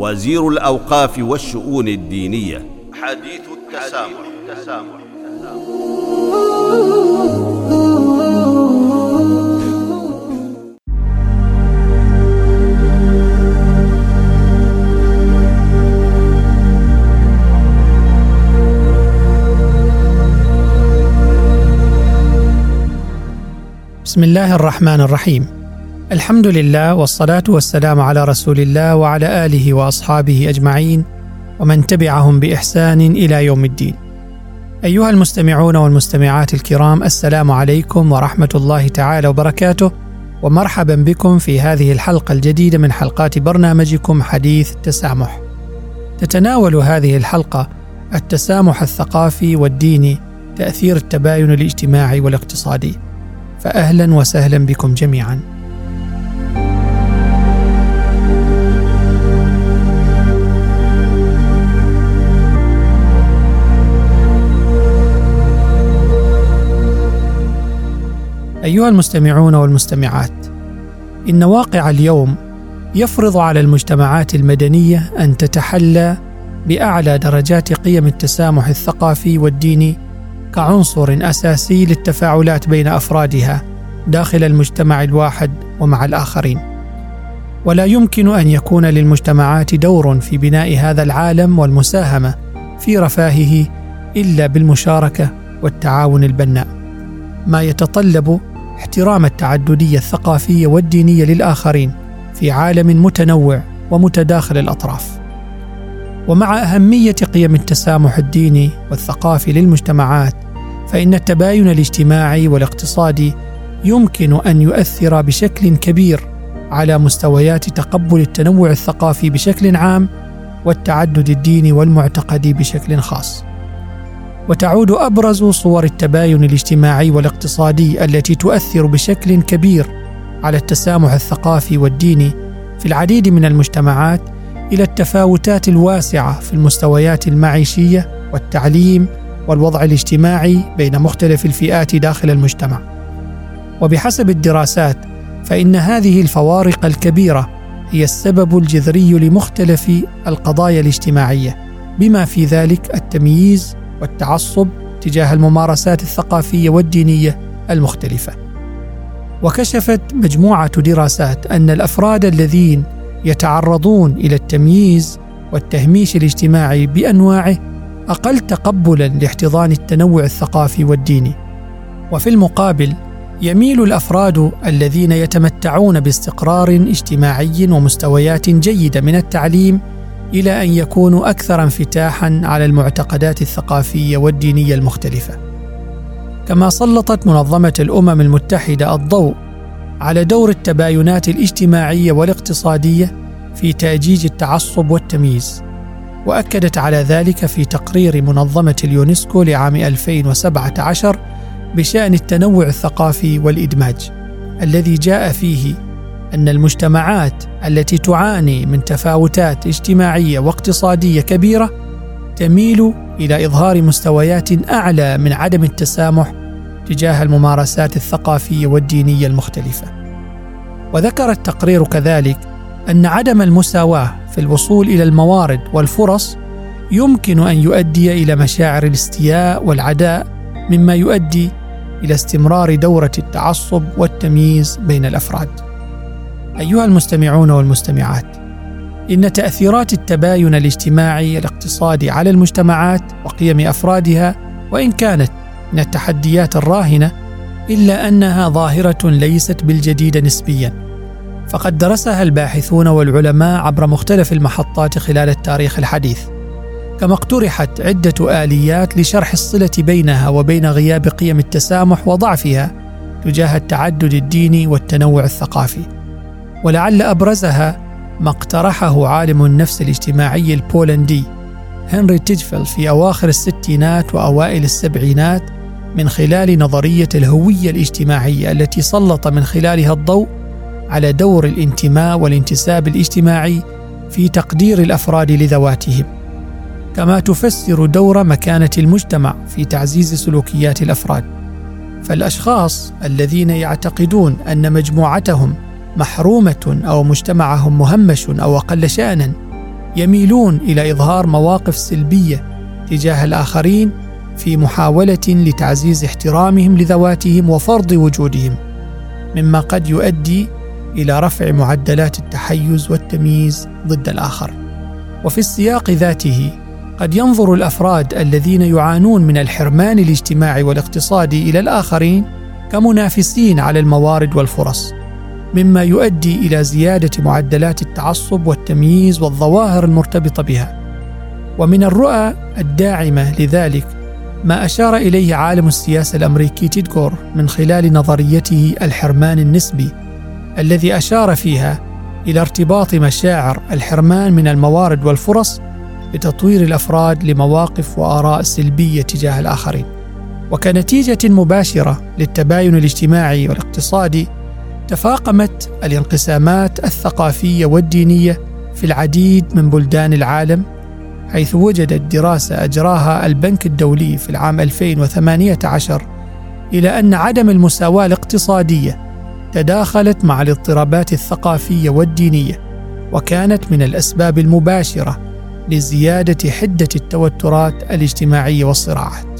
وزير الأوقاف والشؤون الدينية. حديث التسامح, التسامح. بسم الله الرحمن الرحيم. الحمد لله والصلاة والسلام على رسول الله وعلى آله وأصحابه أجمعين ومن تبعهم بإحسان إلى يوم الدين. أيها المستمعون والمستمعات الكرام السلام عليكم ورحمة الله تعالى وبركاته ومرحبا بكم في هذه الحلقة الجديدة من حلقات برنامجكم حديث التسامح. تتناول هذه الحلقة التسامح الثقافي والديني تأثير التباين الاجتماعي والاقتصادي. فاهلا وسهلا بكم جميعا. أيها المستمعون والمستمعات إن واقع اليوم يفرض على المجتمعات المدنية أن تتحلى بأعلى درجات قيم التسامح الثقافي والديني كعنصر أساسي للتفاعلات بين أفرادها داخل المجتمع الواحد ومع الآخرين. ولا يمكن أن يكون للمجتمعات دور في بناء هذا العالم والمساهمة في رفاهه إلا بالمشاركة والتعاون البناء. ما يتطلب احترام التعددية الثقافية والدينية للآخرين في عالم متنوع ومتداخل الأطراف. ومع أهمية قيم التسامح الديني والثقافي للمجتمعات فإن التباين الاجتماعي والاقتصادي يمكن أن يؤثر بشكل كبير على مستويات تقبل التنوع الثقافي بشكل عام والتعدد الديني والمعتقدي بشكل خاص. وتعود أبرز صور التباين الاجتماعي والاقتصادي التي تؤثر بشكل كبير على التسامح الثقافي والديني في العديد من المجتمعات إلى التفاوتات الواسعة في المستويات المعيشية والتعليم والوضع الاجتماعي بين مختلف الفئات داخل المجتمع. وبحسب الدراسات فإن هذه الفوارق الكبيرة هي السبب الجذري لمختلف القضايا الاجتماعية بما في ذلك التمييز والتعصب تجاه الممارسات الثقافية والدينية المختلفة. وكشفت مجموعة دراسات أن الأفراد الذين يتعرضون إلى التمييز والتهميش الاجتماعي بأنواعه أقل تقبلا لاحتضان التنوع الثقافي والديني. وفي المقابل يميل الأفراد الذين يتمتعون باستقرار اجتماعي ومستويات جيدة من التعليم إلى أن يكونوا أكثر انفتاحا على المعتقدات الثقافية والدينية المختلفة. كما سلطت منظمة الأمم المتحدة الضوء على دور التباينات الاجتماعية والاقتصادية في تاجيج التعصب والتمييز وأكدت على ذلك في تقرير منظمة اليونسكو لعام 2017 بشأن التنوع الثقافي والإدماج الذي جاء فيه أن المجتمعات التي تعاني من تفاوتات اجتماعية واقتصادية كبيرة تميل إلى إظهار مستويات أعلى من عدم التسامح تجاه الممارسات الثقافية والدينية المختلفة وذكر التقرير كذلك أن عدم المساواة في الوصول إلى الموارد والفرص يمكن أن يؤدي إلى مشاعر الاستياء والعداء مما يؤدي إلى استمرار دورة التعصب والتمييز بين الأفراد. أيها المستمعون والمستمعات، إن تأثيرات التباين الاجتماعي الاقتصادي على المجتمعات وقيم أفرادها وإن كانت من التحديات الراهنة إلا أنها ظاهرة ليست بالجديده نسبيا فقد درسها الباحثون والعلماء عبر مختلف المحطات خلال التاريخ الحديث كما اقترحت عدة آليات لشرح الصلة بينها وبين غياب قيم التسامح وضعفها تجاه التعدد الديني والتنوع الثقافي. ولعل أبرزها ما اقترحه عالم النفس الاجتماعي البولندي هنري تيجفل في أواخر الستينات وأوائل السبعينات من خلال نظرية الهوية الاجتماعية التي سلط من خلالها الضوء على دور الانتماء والانتساب الاجتماعي في تقدير الأفراد لذواتهم. كما تفسر دور مكانة المجتمع في تعزيز سلوكيات الأفراد. فالأشخاص الذين يعتقدون أن مجموعتهم محرومة أو مجتمعهم مهمش أو أقل شأنا يميلون إلى إظهار مواقف سلبية تجاه الآخرين في محاولة لتعزيز احترامهم لذواتهم وفرض وجودهم مما قد يؤدي إلى رفع معدلات التحيز والتمييز ضد الآخر. وفي السياق ذاته قد ينظر الأفراد الذين يعانون من الحرمان الاجتماعي والاقتصادي إلى الآخرين كمنافسين على الموارد والفرص. مما يؤدي إلى زيادة معدلات التعصب والتمييز والظواهر المرتبطه بها. ومن الرؤى الداعمة لذلك ما أشار إليه عالم السياسة الأمريكي تيدغور من خلال نظريته الحرمان النسبي الذي أشار فيها إلى ارتباط مشاعر الحرمان من الموارد والفرص بتطوير الأفراد لمواقف وآراء سلبية تجاه الآخرين. وكنتيجة مباشرة للتباين الاجتماعي والاقتصادي تفاقمت الانقسامات الثقافية والدينية في العديد من بلدان العالم حيث وجدت دراسة أجراها البنك الدولي في العام 2018 إلى أن عدم المساواة الاقتصادية تداخلت مع الاضطرابات الثقافية والدينية وكانت من الأسباب المباشرة لزيادة حدة التوترات الاجتماعية والصراعات.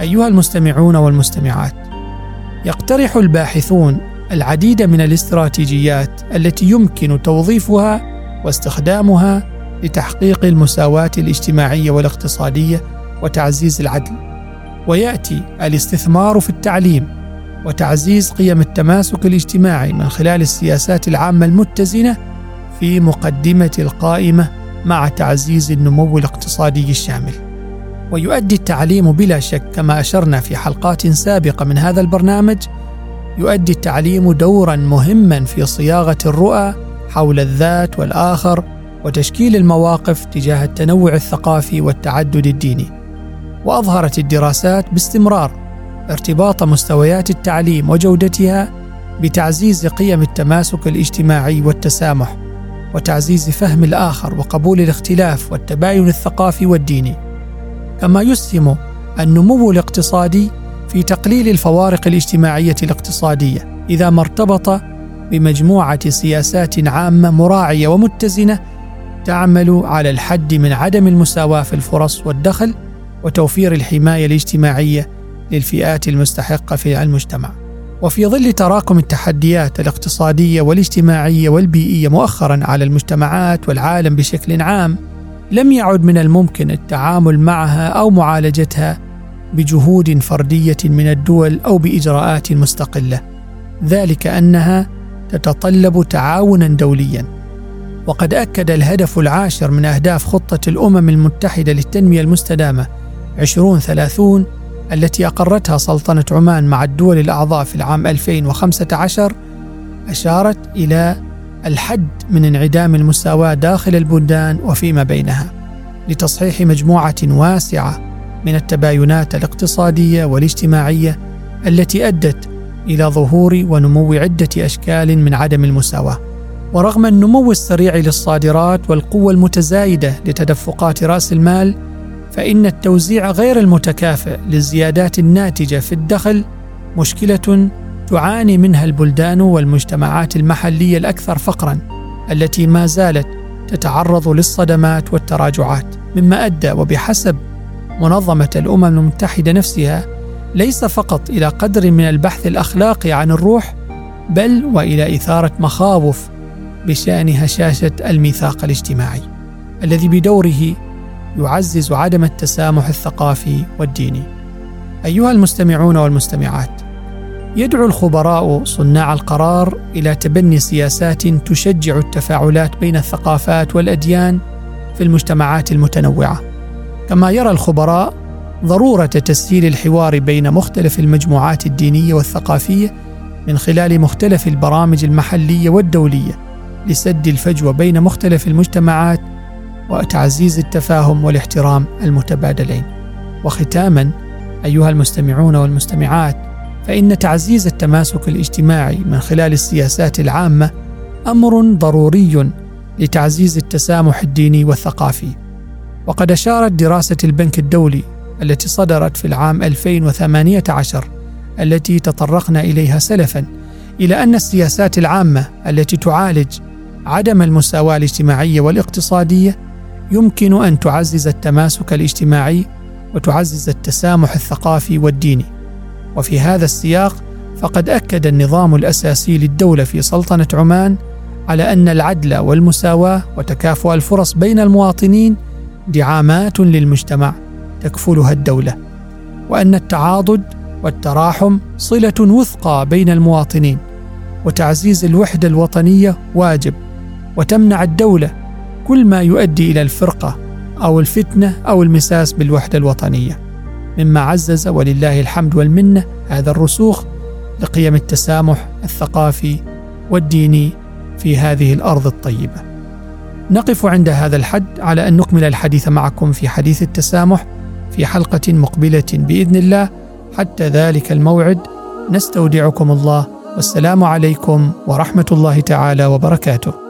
أيها المستمعون والمستمعات يقترح الباحثون العديد من الاستراتيجيات التي يمكن توظيفها واستخدامها لتحقيق المساواة الاجتماعية والاقتصادية وتعزيز العدل. ويأتي الاستثمار في التعليم وتعزيز قيم التماسك الاجتماعي من خلال السياسات العامة المتزنة في مقدمة القائمة مع تعزيز النمو الاقتصادي الشامل. ويؤدي التعليم بلا شك كما أشرنا في حلقات سابقة من هذا البرنامج يؤدي التعليم دورا مهما في صياغة الرؤى حول الذات والآخر وتشكيل المواقف تجاه التنوع الثقافي والتعدد الديني. وأظهرت الدراسات باستمرار ارتباط مستويات التعليم وجودتها بتعزيز قيم التماسك الاجتماعي والتسامح وتعزيز فهم الآخر وقبول الاختلاف والتباين الثقافي والديني. كما يسهم النمو الاقتصادي في تقليل الفوارق الاجتماعية الاقتصادية إذا ما ارتبط بمجموعة سياسات عامة مراعية ومتزنة تعمل على الحد من عدم المساواة في الفرص والدخل وتوفير الحماية الاجتماعية للفئات المستحقة في المجتمع. وفي ظل تراكم التحديات الاقتصادية والاجتماعية والبيئية مؤخرا على المجتمعات والعالم بشكل عام، لم يعد من الممكن التعامل معها أو معالجتها بجهود فردية من الدول أو بإجراءات مستقلة. ذلك أنها تتطلب تعاونا دوليا وقد أكد الهدف العاشر من أهداف خطة الأمم المتحدة للتنمية المستدامة 2030 التي أقرتها سلطنة عمان مع الدول الأعضاء في العام 2015 أشارت إلى الحد من انعدام المساواة داخل البلدان وفيما بينها لتصحيح مجموعة واسعة من التباينات الاقتصادية والاجتماعية التي أدت إلى ظهور ونمو عدة أشكال من عدم المساواة. ورغم النمو السريع للصادرات والقوة المتزايدة لتدفقات رأس المال فإن التوزيع غير المتكافئ للزيادات الناتجة في الدخل مشكلة تعاني منها البلدان والمجتمعات المحلية الأكثر فقرا التي ما زالت تتعرض للصدمات والتراجعات مما أدى وبحسب منظمة الأمم المتحدة نفسها ليس فقط إلى قدر من البحث الأخلاقي عن الروح بل وإلى إثارة مخاوف بشأن هشاشة الميثاق الاجتماعي الذي بدوره يعزز عدم التسامح الثقافي والديني. أيها المستمعون والمستمعات، يدعو الخبراء صناع القرار إلى تبني سياسات تشجع التفاعلات بين الثقافات والأديان في المجتمعات المتنوعة. كما يرى الخبراء ضرورة تسهيل الحوار بين مختلف المجموعات الدينية والثقافية من خلال مختلف البرامج المحلية والدولية لسد الفجوه بين مختلف المجتمعات وتعزيز التفاهم والاحترام المتبادلين. وختاما أيها المستمعون والمستمعات فإن تعزيز التماسك الاجتماعي من خلال السياسات العامة أمر ضروري لتعزيز التسامح الديني والثقافي. وقد أشارت دراسة البنك الدولي التي صدرت في العام 2018 التي تطرقنا إليها سلفا إلى أن السياسات العامة التي تعالج عدم المساواة الاجتماعية والاقتصادية يمكن أن تعزز التماسك الاجتماعي وتعزز التسامح الثقافي والديني وفي هذا السياق فقد أكد النظام الأساسي للدولة في سلطنة عمان على أن العدل والمساواة وتكافؤ الفرص بين المواطنين دعامات للمجتمع تكفلها الدولة وأن التعاضد والتراحم صلة وثقى بين المواطنين وتعزيز الوحدة الوطنية واجب وتمنع الدولة كل ما يؤدي إلى الفرقة أو الفتنة أو المساس بالوحدة الوطنية. مما عزز ولله الحمد والمنة هذا الرسوخ لقيم التسامح الثقافي والديني في هذه الأرض الطيبة. نقف عند هذا الحد على أن نكمل الحديث معكم في حديث التسامح في حلقة مقبلة بإذن الله حتى ذلك الموعد نستودعكم الله والسلام عليكم ورحمة الله تعالى وبركاته.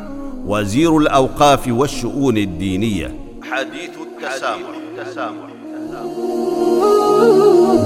وزير الأوقاف والشؤون الدينية حديث التسامح, التسامح. التسامح.